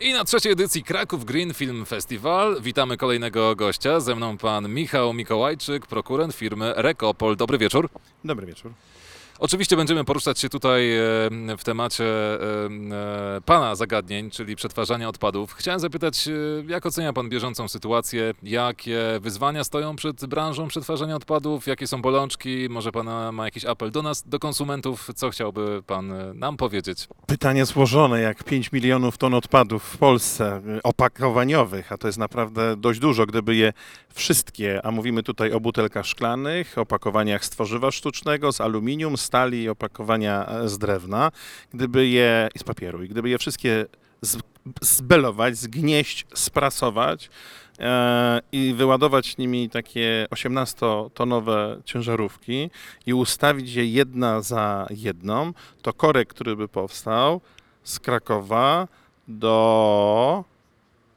I na trzeciej edycji Kraków Green Film Festival witamy kolejnego gościa. Ze mną pan Michał Mikołajczyk, prokurent firmy Rekopol. Dobry wieczór. Dobry wieczór. Oczywiście będziemy poruszać się tutaj e, w temacie e, e, pana zagadnień, czyli przetwarzania odpadów. Chciałem zapytać, jak ocenia pan bieżącą sytuację? Jakie wyzwania stoją przed branżą przetwarzania odpadów? Jakie są bolączki? Może pan ma jakiś apel do nas, do konsumentów? Co chciałby pan nam powiedzieć? Pytanie złożone, jak 5 milionów ton odpadów w Polsce opakowaniowych, a to jest naprawdę dość dużo, gdyby je wszystkie, a mówimy tutaj o butelkach szklanych, opakowaniach z tworzywa sztucznego, z aluminium, stali i opakowania e, z drewna, gdyby je, i z papieru, i gdyby je wszystkie z, zbelować, zgnieść, sprasować e, i wyładować nimi takie 18-tonowe ciężarówki i ustawić je jedna za jedną, to korek, który by powstał z Krakowa do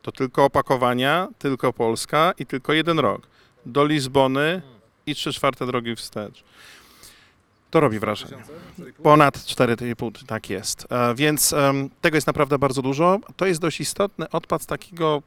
to tylko opakowania, tylko Polska i tylko jeden rok. Do Lizbony i 3 czwarte drogi wstecz. To robi wrażenie. Ponad 4,5, tak jest. E, Więc tego jest naprawdę bardzo dużo. To jest dość istotny odpad z takiego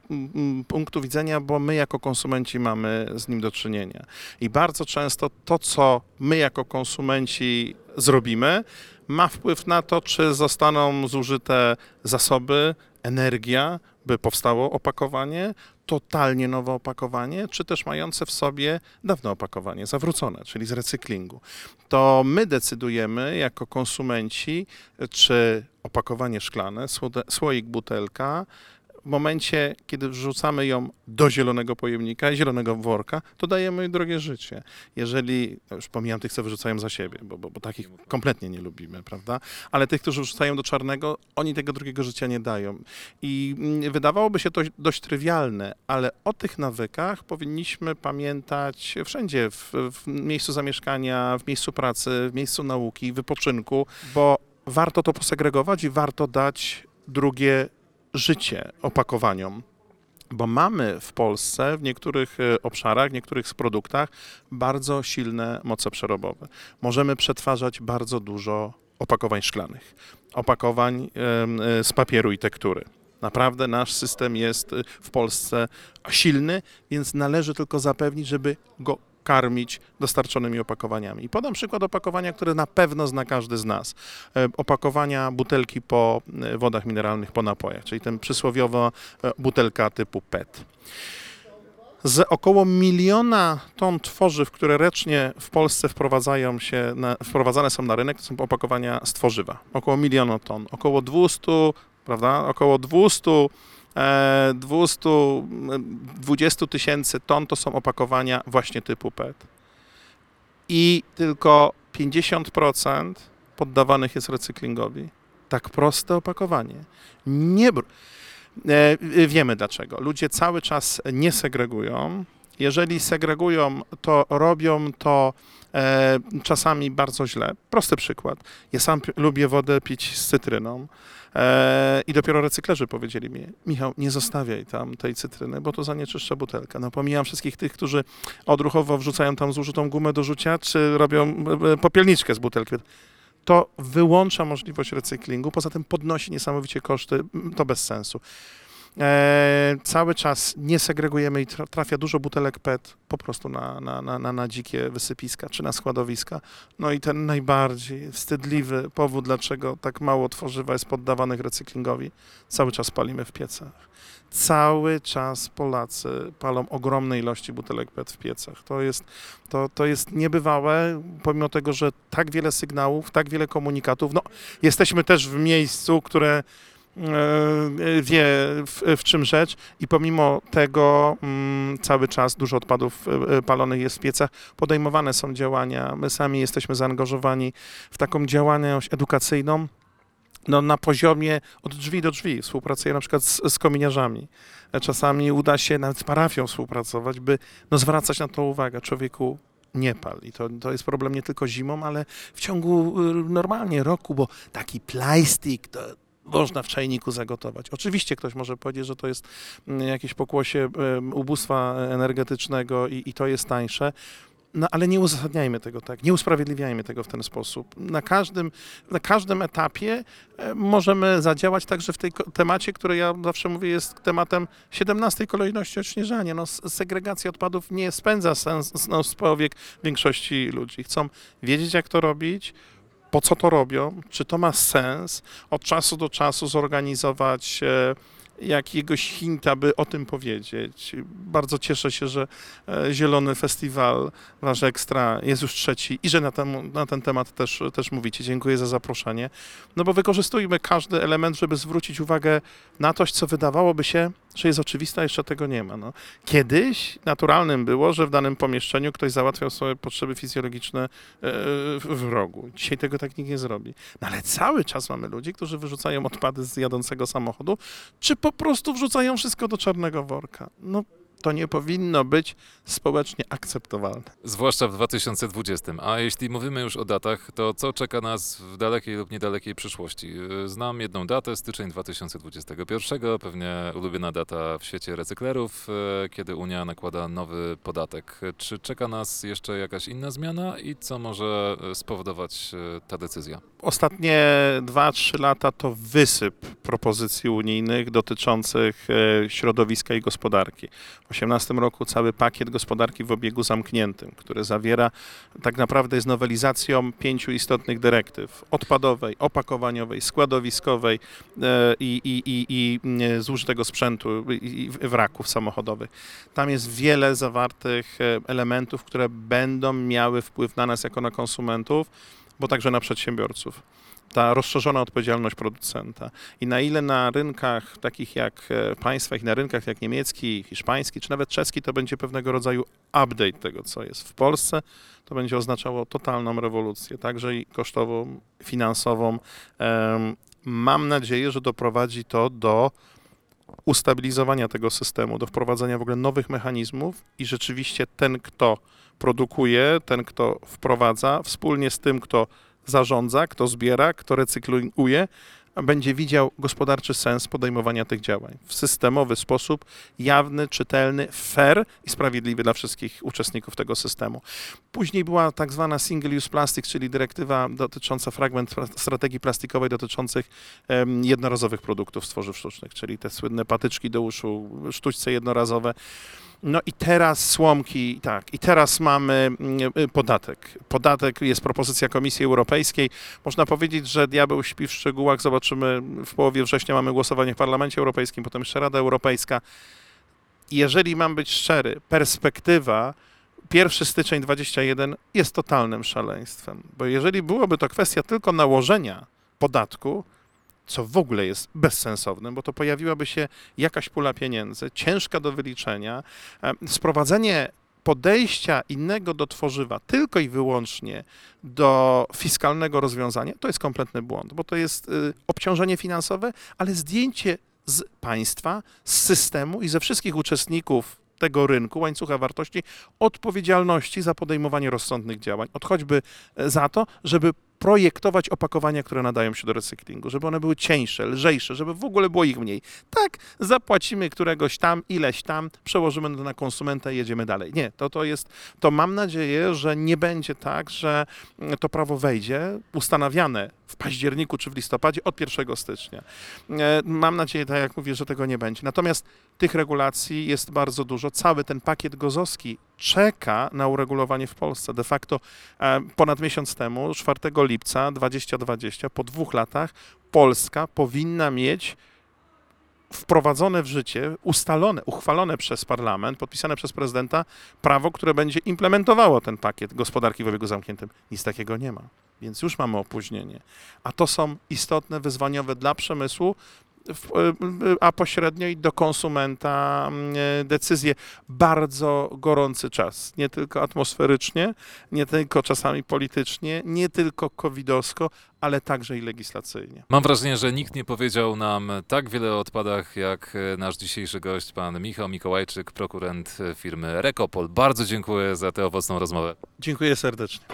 punktu widzenia, bo my jako konsumenci mamy z nim do czynienia. I bardzo często to, co my jako konsumenci zrobimy, ma wpływ na to, czy zostaną zużyte zasoby, energia, by powstało opakowanie, totalnie nowe opakowanie, czy też mające w sobie dawne opakowanie, zawrócone, czyli z recyklingu. To my decydujemy jako konsumenci, czy opakowanie szklane, słoik, butelka, momencie, kiedy wrzucamy ją do zielonego pojemnika, zielonego worka, to dajemy jej drogie życie. Jeżeli, no już pomijam tych, co wyrzucają za siebie, bo, bo, bo takich kompletnie nie lubimy, prawda? Ale tych, którzy wrzucają do czarnego, oni tego drugiego życia nie dają. I mm, wydawałoby się to dość trywialne, ale o tych nawykach powinniśmy pamiętać wszędzie, w, w miejscu zamieszkania, w miejscu pracy, w miejscu nauki, wypoczynku, bo warto to posegregować i warto dać drugie życie opakowaniom. Bo mamy w Polsce w niektórych e, obszarach, w niektórych produktach bardzo silne moce przerobowe. Możemy przetwarzać bardzo dużo opakowań szklanych, opakowań e, z papieru i tektury. Naprawdę nasz system jest e, w Polsce silny, więc należy tylko zapewnić, żeby go karmić dostarczonymi opakowaniami. I podam przykład opakowania, które na pewno zna każdy z nas. E, Opakowania butelki po e, wodach mineralnych, po napojach, czyli ten przysłowiowa e, butelka typu PET. Z około miliona ton tworzyw, które rocznie w Polsce wprowadzają się na, wprowadzane są na rynek, to są opakowania z tworzywa. Około miliona ton. Około 200, prawda? Około 200 e, 220 tysięcy ton to są opakowania właśnie typu PET. I tylko 50% poddawanych jest recyklingowi. Tak proste opakowanie. Nie e, wiemy dlaczego. Ludzie cały czas nie segregują. Jeżeli segregują, to robią to e, czasami bardzo źle. Prosty przykład. Ja sam lubię wodę pić z cytryną. E, I dopiero recyklerzy powiedzieli mi, Michał, nie zostawiaj tam tej cytryny, bo to zanieczyszcza butelkę. No pomijam wszystkich tych, którzy odruchowo wrzucają tam zużytą gumę do rzucia, czy robią e, e, popielniczkę z butelki. To wyłącza możliwość recyklingu, poza tym podnosi niesamowicie koszty, to bez sensu. E, cały czas nie segregujemy i tra- trafia dużo butelek PET po prostu na, na, na, na, dzikie wysypiska czy na składowiska. No i ten najbardziej wstydliwy powód, dlaczego tak mało tworzywa jest poddawanych recyklingowi, cały czas palimy w piecach. Cały czas Polacy palą ogromne ilości butelek PET w piecach. To jest, to, to jest niebywałe, pomimo tego, że tak wiele sygnałów, tak wiele komunikatów. No, jesteśmy też w miejscu, które wie w, w czym rzecz i pomimo tego mm, cały czas dużo odpadów e, e, palonych jest w piecach. Podejmowane są działania, my sami jesteśmy zaangażowani w taką działalność edukacyjną, no, na poziomie od drzwi do drzwi. Współpracuję na przykład z, z kominiarzami. E, Czasami uda się nawet z parafią współpracować, by no, zwracać na to uwagę. Człowieku, nie pal. I to, to jest problem nie tylko zimą, ale w ciągu normalnie roku, bo taki plastik to można w czajniku zagotować. Oczywiście ktoś może powiedzieć, że to jest mm, jakieś pokłosie ubóstwa energetycznego i, i to jest tańsze. No ale nie uzasadniajmy tego tak, nie usprawiedliwiajmy tego w ten sposób. Na każdym, na każdym etapie e, możemy zadziałać także w tej temacie, który ja zawsze mówię jest tematem 17 kolejności odśnieżania. No, segregacja odpadów nie spędza sens no, z powiek większości ludzi. Chcą wiedzieć, jak to robić, po co to robią, czy to ma sens, od czasu do czasu zorganizować e, jakiegoś hinta, by o tym powiedzieć. Bardzo cieszę się, że e, Zielony Festiwal Wasz Ekstra jest już trzeci i że na ten, na ten temat też, też mówicie. Dziękuję za zaproszenie. No bo wykorzystujmy każdy element, żeby zwrócić uwagę na coś, co wydawałoby się, że jest oczywiste, a jeszcze tego nie ma. No. Kiedyś naturalnym było, że w danym pomieszczeniu ktoś załatwiał swoje potrzeby fizjologiczne e, w rogu. Dzisiaj tego tak nikt nie zrobi. No ale cały czas mamy ludzi, którzy wyrzucają odpady z jadącego samochodu, czy po prostu wrzucają wszystko do czarnego worka. No to nie powinno być społecznie akceptowalne. Zwłaszcza w 2020. A jeśli mówimy już o datach, to co czeka nas w dalekiej lub niedalekiej przyszłości? Znam jedną datę, styczeń 2021, pewnie ulubiona data w świecie recyklerów, yy, kiedy Unia nakłada nowy podatek. Czy czeka nas jeszcze jakaś inna zmiana i co może yy, spowodować yy, ta decyzja? Ostatnie 2-3 lata to wysyp propozycji unijnych dotyczących e, środowiska i gospodarki. W 2018 roku cały pakiet gospodarki w obiegu zamkniętym, który zawiera, tak naprawdę jest nowelizacją pięciu istotnych dyrektyw odpadowej, opakowaniowej, składowiskowej e, i, i, i, i e, zużytego sprzętu i, wraków samochodowych. Tam jest wiele zawartych e, elementów, które będą miały wpływ na nas jako na konsumentów, bo także na przedsiębiorców. Ta rozszerzona odpowiedzialność producenta. I na ile na rynkach takich jak e, państwa, i na rynkach jak niemiecki, hiszpański, czy nawet czeski, to będzie pewnego rodzaju update tego, co jest w Polsce, to będzie oznaczało totalną rewolucję, także i kosztową, finansową. Mam nadzieję, że doprowadzi to do ustabilizowania tego systemu, do wprowadzenia w ogóle nowych mechanizmów i rzeczywiście ten, kto produkuje, ten, kto wprowadza, wspólnie z tym, kto zarządza, kto zbiera, kto recykluje, będzie widział gospodarczy sens podejmowania tych działań w systemowy sposób, jawny, czytelny, fair i sprawiedliwy dla wszystkich uczestników tego systemu. Później była tak zwana single use plastic, czyli dyrektywa dotycząca fragment strategii plastikowej dotyczących jednorazowych produktów z tworzyw sztucznych, czyli te słynne patyczki do uszu, sztućce jednorazowe. No i teraz słomki, tak, i teraz mamy mm, y, podatek. Podatek jest propozycja Komisji Europejskiej. Można powiedzieć, że diabeł śpi w szczegółach. Zobaczymy, w połowie września mamy głosowanie w Parlamencie Europejskim, potem jeszcze Rada Europejska. Jeżeli mam być szczery, perspektywa 1 styczeń 21 jest totalnym szaleństwem, bo jeżeli byłoby to kwestia tylko nałożenia podatku, co w ogóle jest bezsensowne, bo to pojawiłaby się jakaś pula pieniędzy, ciężka do wyliczenia, e, sprowadzenie podejścia innego do tworzywa tylko i wyłącznie do fiskalnego rozwiązania, to jest kompletny błąd, bo to jest y, obciążenie finansowe, ale zdjęcie z państwa, z systemu i ze wszystkich uczestników tego rynku, łańcucha wartości, odpowiedzialności za podejmowanie rozsądnych działań. Od choćby e, za to, żeby projektować opakowania, które nadają się do recyklingu, żeby one były cieńsze, lżejsze, żeby w ogóle było ich mniej. Tak, zapłacimy któregoś tam, ileś tam, przełożymy na konsumenta i jedziemy dalej. Nie, to, to jest, to mam nadzieję, że nie będzie tak, że mm, to prawo wejdzie, ustanawiane w październiku czy w listopadzie od 1 stycznia. E, Mam nadzieję, tak jak mówię, że tego nie będzie. Natomiast tych regulacji jest bardzo dużo. Cały ten pakiet gozowski czeka na uregulowanie w Polsce. De facto e, ponad miesiąc temu, 4 lipca 2020, po dwóch latach, Polska powinna mieć wprowadzone w życie, ustalone, uchwalone przez parlament, podpisane przez prezydenta prawo, które będzie implementowało ten pakiet gospodarki w obiegu zamkniętym. Nic takiego nie ma. Więc już mamy opóźnienie. A to są istotne, wyzwaniowe dla przemysłu, a pośrednio i do konsumenta mm, decyzje. Bardzo gorący czas, nie tylko atmosferycznie, nie tylko czasami politycznie, nie tylko covidowsko, ale także i legislacyjnie. Mam wrażenie, że nikt nie powiedział nam tak wiele o odpadach, jak e, nasz dzisiejszy gość, pan Michał Mikołajczyk, prokurent e, firmy Rekopol. Bardzo dziękuję za tę owocną rozmowę. Dziękuję serdecznie.